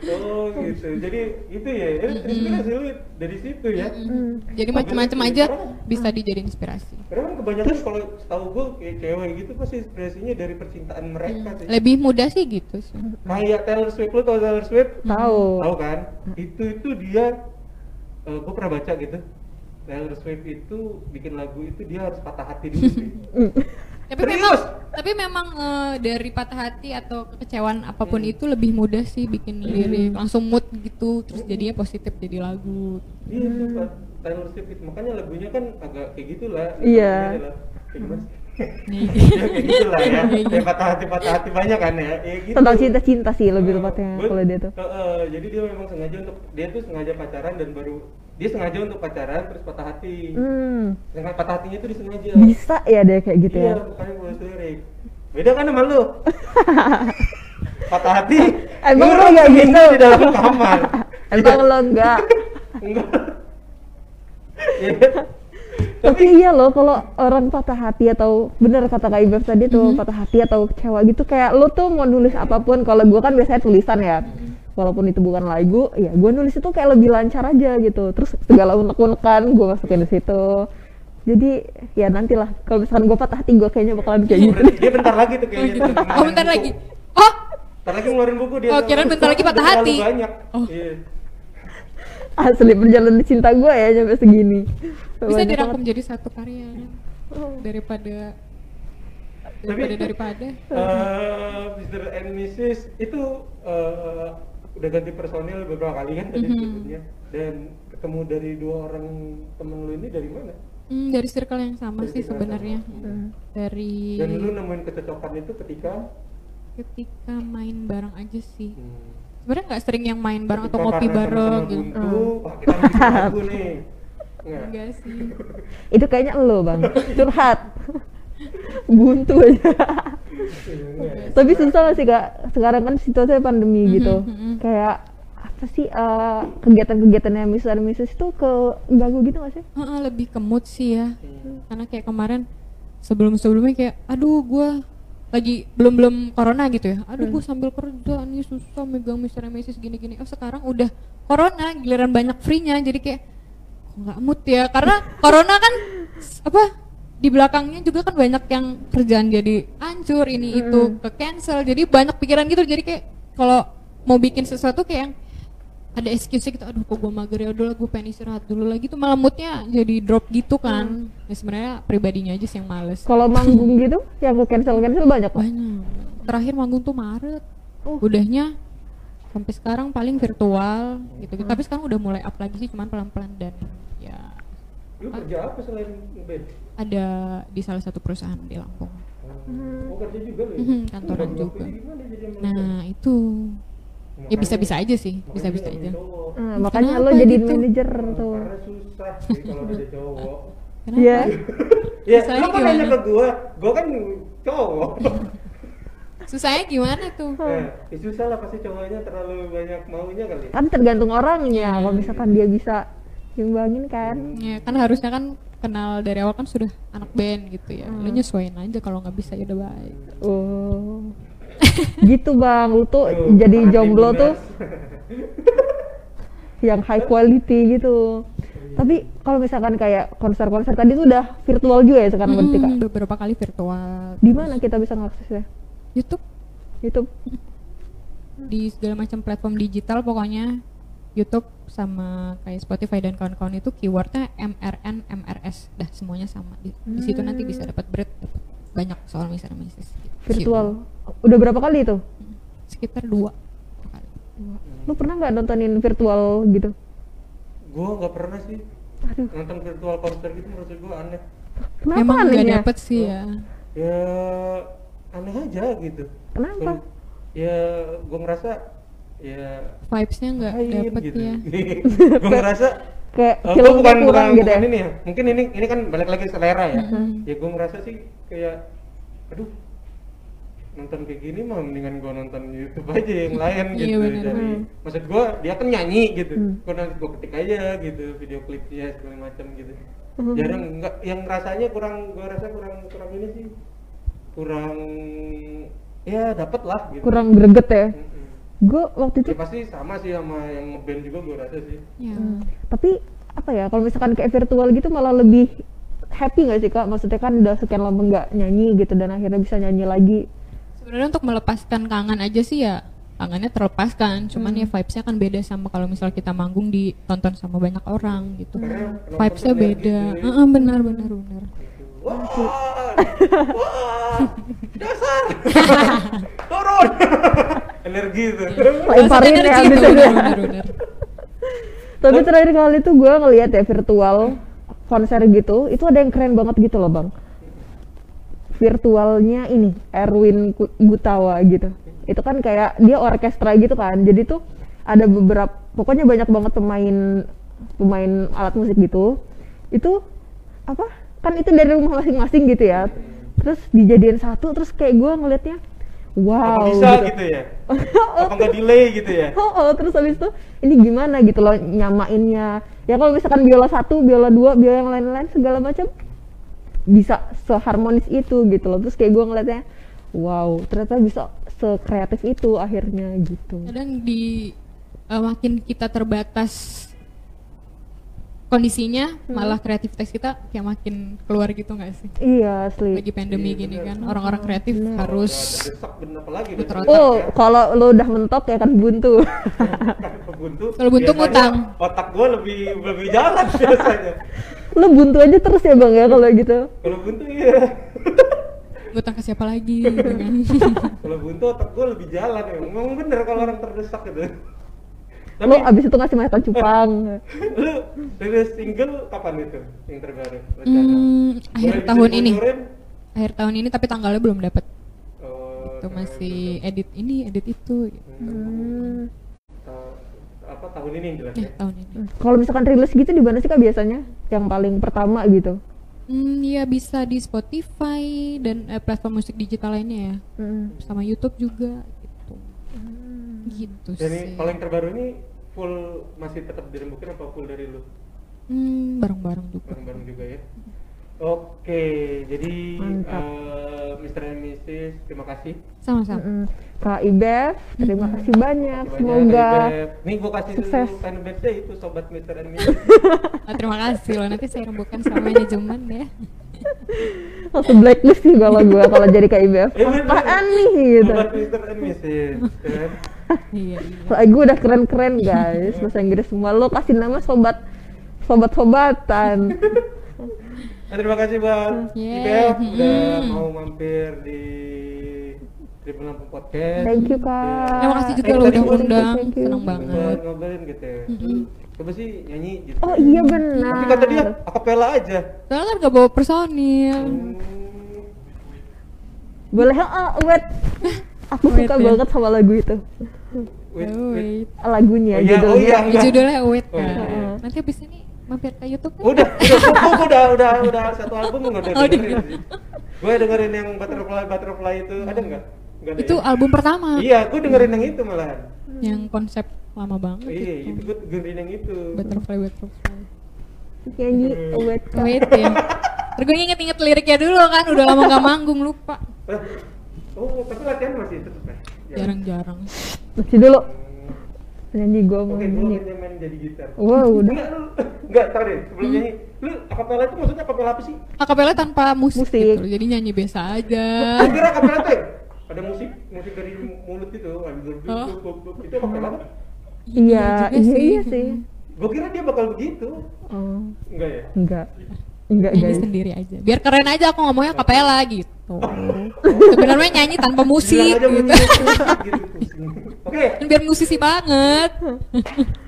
Oh gitu. Jadi itu ya. Eh, Inspirasi lu dari situ ya. Hmm. jadi macam-macam aja bisa dijadiin inspirasi Karena kan kebanyakan kalau setahu gue kayak cewek gitu pasti inspirasinya dari percintaan mereka sih. lebih mudah sih gitu sih Kayak Taylor Swift lu tau Taylor Swift? tahu Tahu kan? Itu itu dia gue pernah baca gitu. Taylor Swift itu bikin lagu itu dia harus patah hati dulu sih. Hmm. tapi Serius? memang tapi memang eh, dari patah hati atau kekecewaan apa pun Hmm. itu lebih mudah sih bikin lirik langsung mood gitu terus jadinya positif jadi lagu Iya tuh Pak. Taylor Swift makanya lagunya kan agak kayak gitulah. Iya. Adalah- Kayak gimana? Nih. Ya, kayak gitulah ya. Iya, iya. Kayak patah hati patah hati banyak kan ya. Ya gitu. tentang cinta-cinta sih lebih tepatnya bet- kalau dia tuh eh, eh, jadi dia memang sengaja untuk dia tuh sengaja pacaran dan baru dia sengaja untuk pacaran terus patah hati. hmm. Dengan patah hatinya itu disengaja. bisa ya dia kayak gitu iya, ya makanya gue lirik. Beda kan sama lu? patah hati. Emang lu seminggu gitu? di dalam kamar. emang lo enggak Enggak. Iya. tapi iya loh kalau orang patah hati atau bener kata kak Ibef tadi tuh patah hati atau kecewa gitu kayak lo tuh mau nulis apa pun kalau gue kan biasanya tulisan ya walaupun itu bukan lagu ya gue nulis itu kayak lebih lancar aja gitu terus segala unek-unekan gue masukin di situ jadi ya nantilah kalau misalkan gue patah hati gue kayaknya bakalan kayak gitu dia bentar lagi tuh oh kayaknya. gitu tuh, oh bentar buku. lagi oh Bentar lagi ngeluarin buku dia. Oh, kirain bentar lagi patah hati. Banyak. Oh. Iya. asli perjalanan cinta gue ya sampai segini bisa Banyak dirangkum jadi satu karya Oh. daripada Tapi- daripada daripada Eh, Mr. and Mrs. itu eh, udah ganti personil beberapa kali kan tadi Mhm. sebetulnya dan ketemu dari dua orang temen lu ini dari mana? Hmm, dari circle yang sama Dari sih sebenarnya sama. Hmm. dari Dan lu nemuin kecocokan itu ketika ketika main bareng aja sih hmm, sebenarnya nggak sering yang main bareng atau ketika ngopi karena bareng gitu buntu, wah kita lagu nih. Nggak. enggak sih itu kayaknya lo bang curhat buntu aja Iya. Tapi susah gak sih kak? Sekarang kan situasinya pandemi Mhm, gitu. mhm. Kayak apa sih eh, kegiatan-kegiatannya dan Mrs itu ke ganggu gitu gak sih? Heeh, lebih ke mood sih ya Hmm. karena kayak kemarin sebelum sebelumnya kayak aduh gue lagi belum belum corona gitu ya aduh gue sambil kerja nih susah megang Mr. and Mrs gini gini oh sekarang udah corona giliran banyak free-nya jadi kayak nggak mood ya karena corona kan apa di belakangnya juga kan banyak yang kerjaan jadi hancur ini itu ke cancel. Jadi banyak pikiran gitu. Jadi kayak kalau mau bikin sesuatu kayak yang ada excuse gitu aduh kok gue mager ya udah gue pengen istirahat dulu lagi. Tuh malah moodnya jadi drop gitu kan. Ya sebenarnya pribadinya aja sih yang males. Kalau manggung gitu yang ke cancel cancel banyak kok. banyak. Terakhir manggung tuh Maret. Oh. udahnya sampai sekarang paling virtual gitu, gitu tapi sekarang udah mulai up lagi sih cuman pelan pelan dan Lu kerja apa selain ngeband? ada di salah satu perusahaan di Lampung Oh, kerja juga lu ya? Mhm, kantoran juga. nah itu ya bisa bisa aja sih Makanya bisa bisa nggak aja. Nah, makanya lo jadi gitu? manajer tuh. Karena susah sih kalau ada cowok. kenapa Iya. Ya, Susahnya lu kan nanya ke gua, gua kan cowok. susahnya gimana tuh Nah, ya susah lah pasti cowoknya terlalu banyak maunya kali. Kan tergantung orangnya. Kalau misalkan dia bisa ngimbangin kan. ya kan harusnya kan kenal dari awal kan sudah anak band gitu ya lu nyesuaiin aja kalau nggak bisa ya udah baik Oh. gitu bang, lu tuh Tuh, jadi jomblo tuh yang high quality gitu. Tapi kalau misalkan kayak konser-konser tadi tuh udah virtual juga ya sekarang berarti kak. Beberapa kali virtual Di mana kita bisa ngaksesnya? YouTube YouTube. di segala macam platform digital pokoknya YouTube sama kayak Spotify dan kawan-kawan itu keywordnya MRN MRS dah semuanya sama di, di situ nanti bisa dapat berat dapat banyak soal misalnya misis Virtual. Udah berapa kali itu? sekitar dua kali. Lu pernah nggak nontonin virtual gitu? Gua nggak pernah sih Aduh, nonton virtual konser gitu menurut gua aneh. kenapa emang nggak anehnya? dapet sih ya Ya aneh aja gitu. Kenapa? Ya gua ngerasa ya vibesnya nggak lain dapet gitu. ya gua ngerasa Kayak Oh, filmnya gua bukan kurang bukan, gitu bukan ya? ini ya. Mungkin ini ini kan balik lagi selera ya. Mhm. Ya gua ngerasa sih kayak aduh nonton kayak gini mah mendingan gua nonton YouTube aja yang lain Iya, gitu. bener. Dari Hmm. maksud gua dia kan nyanyi gitu. Hmm. Gua nanti gua ketik aja gitu video klipnya segala macam gitu. Hmm. Jarang enggak yang rasanya kurang gua rasa kurang kurang ini sih. Kurang ya dapet lah gitu. Kurang greget ya? Mm-mm. Gue waktu itu Ya pasti sama sih sama yang ngeband juga gua rasa sih. ya Hmm. Tapi apa ya kalau misalkan kayak virtual gitu malah lebih happy nggak sih kak? Maksudnya kan udah sekian lama nggak nyanyi gitu dan akhirnya bisa nyanyi lagi. sebenarnya untuk melepaskan kangen aja sih ya kangennya terlepaskan cuman Hmm. ya vibesnya kan beda sama kalau misal kita manggung ditonton sama banyak orang gitu penonton vibesnya beda gitu ya. Heeh, benar benar benar Wah, wah, dasar, turun, energi itu. Lemparin ya abis itu. Tapi terakhir kali tuh gue ngeliat ya virtual konser gitu, itu ada yang keren banget gitu loh bang. Virtualnya ini Erwin Gutawa gitu. Itu kan kayak dia orkestra gitu kan. Jadi tuh ada beberapa, pokoknya banyak banget pemain pemain alat musik gitu. Itu apa? Kan itu dari rumah masing-masing gitu ya. Terus dijadiin satu, terus kayak gue ngeliatnya, wow. Apa bisa gitu ya? Apa nggak delay gitu ya? Oh, oh, terus habis itu ini gimana gitu loh nyamainnya. Ya kalau misalkan biola satu, biola dua, biola yang lain-lain segala macam bisa seharmonis itu gitu loh. Terus kayak gue ngeliatnya, wow, ternyata bisa sekreatif itu akhirnya gitu. kadang di eh, makin kita terbatas kondisinya Hmm. malah kreativitas kita kayak makin keluar gitu nggak sih Iya asli. lagi pandemi Iya, gini benar. kan orang-orang kreatif Benar. harus bener. Oh, kalau lo udah mentok ya kan buntu. buntu. Kalau buntu ngutang. Otak gua lebih lebih jalan biasanya. lo buntu aja terus ya bang ya kalau gitu. Kalau buntu iya. ngutang ke siapa lagi gitu kan Kalau buntu otak gua lebih jalan ya. Memang bener kalau orang terdesak gitu. Lo abis itu ngasih makan cupang. lu rilis single kapan itu yang terbaru? Hmm, akhir tahun ini akhir tahun ini tapi tanggalnya belum dapat Oh, itu masih belum. edit ini edit itu gitu. Hmm. Ta- apa tahun ini yang jelas eh ya? tahun ini Kalau misalkan rilis gitu di mana sih kak biasanya? Yang paling pertama gitu. Hmm, ya bisa di Spotify dan eh, platform musik digital lainnya ya. Mm. Sama YouTube juga gitu. Gitu Dan ini sih. yang terbaru ini full masih tetap dirembukin apa full dari lu? Hmm, bareng-bareng juga. Bareng-bareng juga ya. Oke, jadi Mantap. eh, Mr. and Mrs. terima kasih. Sama-sama. Mm-mm. Kak Ibef, terima kasih banyak. Banyak, Semoga Beb. Nih gua kasih sukses. dulu fanbase itu sobat Mr. and Mrs. Ah, terima kasih loh. Nanti saya rembukan sama manajemen ya. langsung blacklist sih kalau gue kalau jadi Kak Ibef. Eh. Apaan nih gitu. Sobat Mr. and Mrs. kan? Iya, iya. Lagu udah keren-keren guys, bahasa Inggris semua. Lo kasih nama sobat sobat-sobatan. Nah, terima kasih buat Yeah. Ibel udah Hmm. mau mampir di Tribun Lampung Podcast. Thank you Kak. Terima kasih juga lo udah undang. Thank you. Senang Buat banget. ngobrolin gitu ya. Mm-mm. Coba sih nyanyi gitu. Oh iya benar. Tapi kata dia akapela aja. Soalnya kan gak bawa personil. Hmm. Boleh ah, wait. Aku Wait, suka ya. banget sama lagu itu. Wait, Oh, wait. wait. Lagunya, Oh iya, oh judulnya. iya. Ya, Enggak. judulnya Wait Oh, kan. iya. Nanti abis ini mampir ke YouTube kan? Udah, udah, gua udah, udah, udah satu album nggak udah Oh, dengerin udah. sih. Gue dengerin yang Butterfly, Butterfly itu ada nggak? Itu ya? album pertama. Iya, gue dengerin yang itu malahan. Yang konsep lama banget Iya, itu itu. gue dengerin yang itu. Butterfly Butterfly. Nyanyi wait Kak. Wait ya. Terus gue inget-inget liriknya dulu kan, udah lama gak manggung lupa. Oh, tapi latihan masih tetep ya? Ya. Jarang-jarang. Masih dulu nyanyi gue mau Oke, gue nyanyi. main, main jadi gitar. Wow, udah. Enggak, lu, enggak, tahu deh, sebelum Hmm. nyanyi. Lu akapela itu maksudnya akapela apa sih? Akapela tanpa musik, Musik. gitu. Jadi nyanyi biasa aja. Gue kira akapela tuh ya? ada musik, musik dari mulut itu, Oh. itu akapela kan? Iya, iya, iya sih. Gue kira dia bakal begitu. Oh, Enggak ya? enggak. Enggak Nyanyi guys. sendiri aja. Biar keren aja aku ngomongnya akapela gitu. Sebenarnya nyanyi tanpa musik gitu. musik, gitu, pusing. Oke, Kan Biar musisi banget.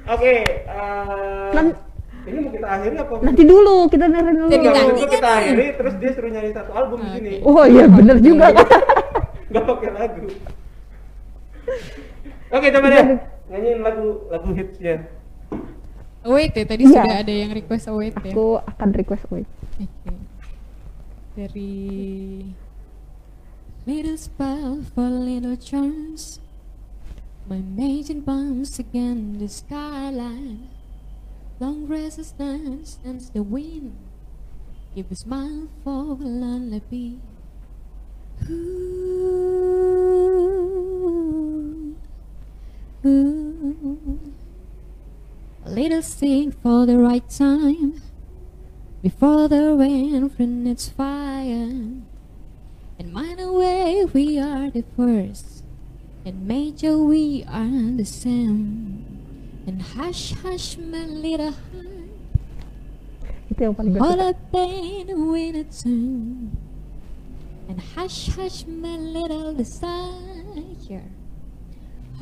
oke. eh, Nan- ini mau kita akhiri apa? Nanti dulu, kita dengerin dulu. Jadi kan kita nih. akhiri, terus dia suruh nyanyi satu album di Oke. sini. Oh iya bener juga kan. Gak pakai lagu. Oke, coba deh. Nyanyiin lagu lagu hitsnya. Wait ya, tadi Iya. sudah ada yang request wait ya. Aku akan request wait. Oke. Dari Little spell for little chance My maiden bounce again the skyline. Long resistance and the wind. Give a smile for a lullaby. Ooh, ooh. A little sing for the right time. Before the rain from its fire. And mine away we are the first, and major we are the same. And hush, hush, my little heart, Itu yang paling gue all suka. the pain when it's in. And hush, hush, my little desire,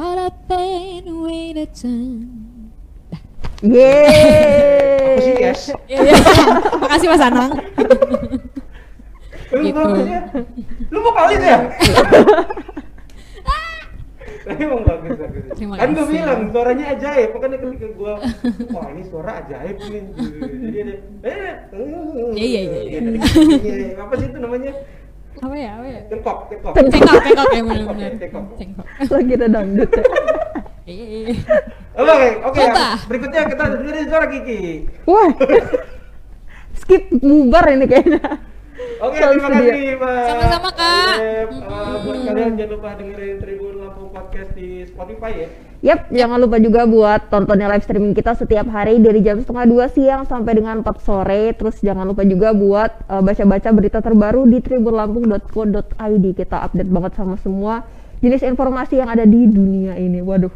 all the pain when it's in. Yeay. Aku sih oh, yes. Iya, Makasih Mas Anang. Lu Gitu. Lu mau kali ya? Tapi emang bagus bagus. Terima kan gue bilang suaranya ajaib, makanya ketika gue, wah ini suara ajaib nih. Jadi ada, eh, Iya, iya, iya, iya. iya. Apa sih itu namanya? Apa ya? Apa ya? Tengkok, tengkok. Cengkok, cengkok ya benar-benar. Cengkok. Lagi ada dangdut ya. Iya. Oke, oke, oke. Berikutnya kita dengerin suara Kiki. Wah. Skip bubar ini kayaknya. Oke, Selalu terima kasih Pak. Sama-sama, Kak. Eh, buat kalian jangan lupa dengerin Tribun Lampung Podcast di Spotify ya. Yap, jangan lupa juga buat tontonnya live streaming kita setiap hari dari jam setengah dua siang sampai dengan 4 sore. Terus jangan lupa juga buat uh, baca-baca berita terbaru di tribunlampung.co.id. Kita update banget sama semua jenis informasi yang ada di dunia ini. Waduh.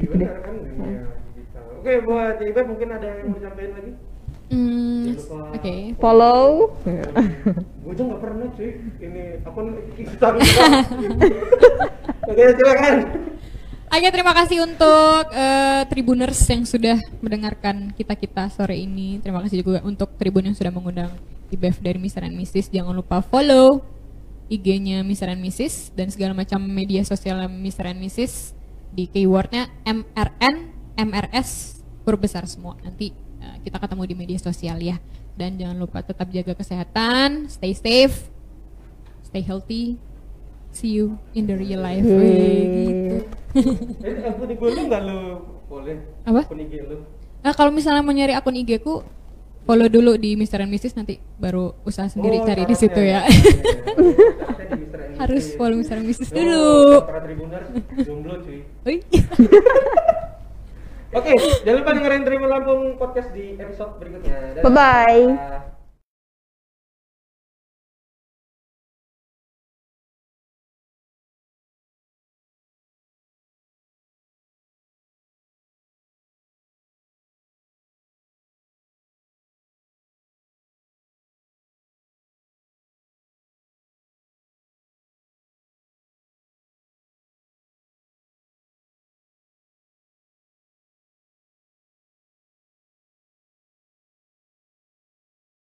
Gitu deh. kan dunia digital. Oke, buat Ibe mungkin ada yang mau disampaikan lagi? Hmm, Oke. Follow. Gue aja nggak pernah cuy. Ini akun Instagram. Oke, silakan. Oke, terima kasih untuk eh, Tribuners yang sudah mendengarkan kita-kita sore ini. Terima kasih juga untuk Tribun yang sudah mengundang IBF dari Mr. and Mrs. Jangan lupa follow IG-nya Mr. and Mrs. dan segala macam media sosial Mr. and Mrs. di keywordnya MRN, MRS, huruf besar semua. Nanti kita ketemu di media sosial ya. Dan jangan lupa tetap jaga kesehatan, stay safe, stay healthy. See you in the real life. Weh, gitu. Eh, akun IG lu nggak lu boleh? Apa? Akun IG lu. Nah, kalau misalnya mau nyari akun IG ku, follow dulu di Mr. and Mrs. nanti baru usaha sendiri Oh, cari di syaratnya situ ya. Iya, Mr. and Harus follow Mr. and Mrs. Lu dulu. Para tribuner jomblo cuy. Oke, jangan lupa dengerin Terima Lampung podcast di episode berikutnya. Dadah. Bye-bye.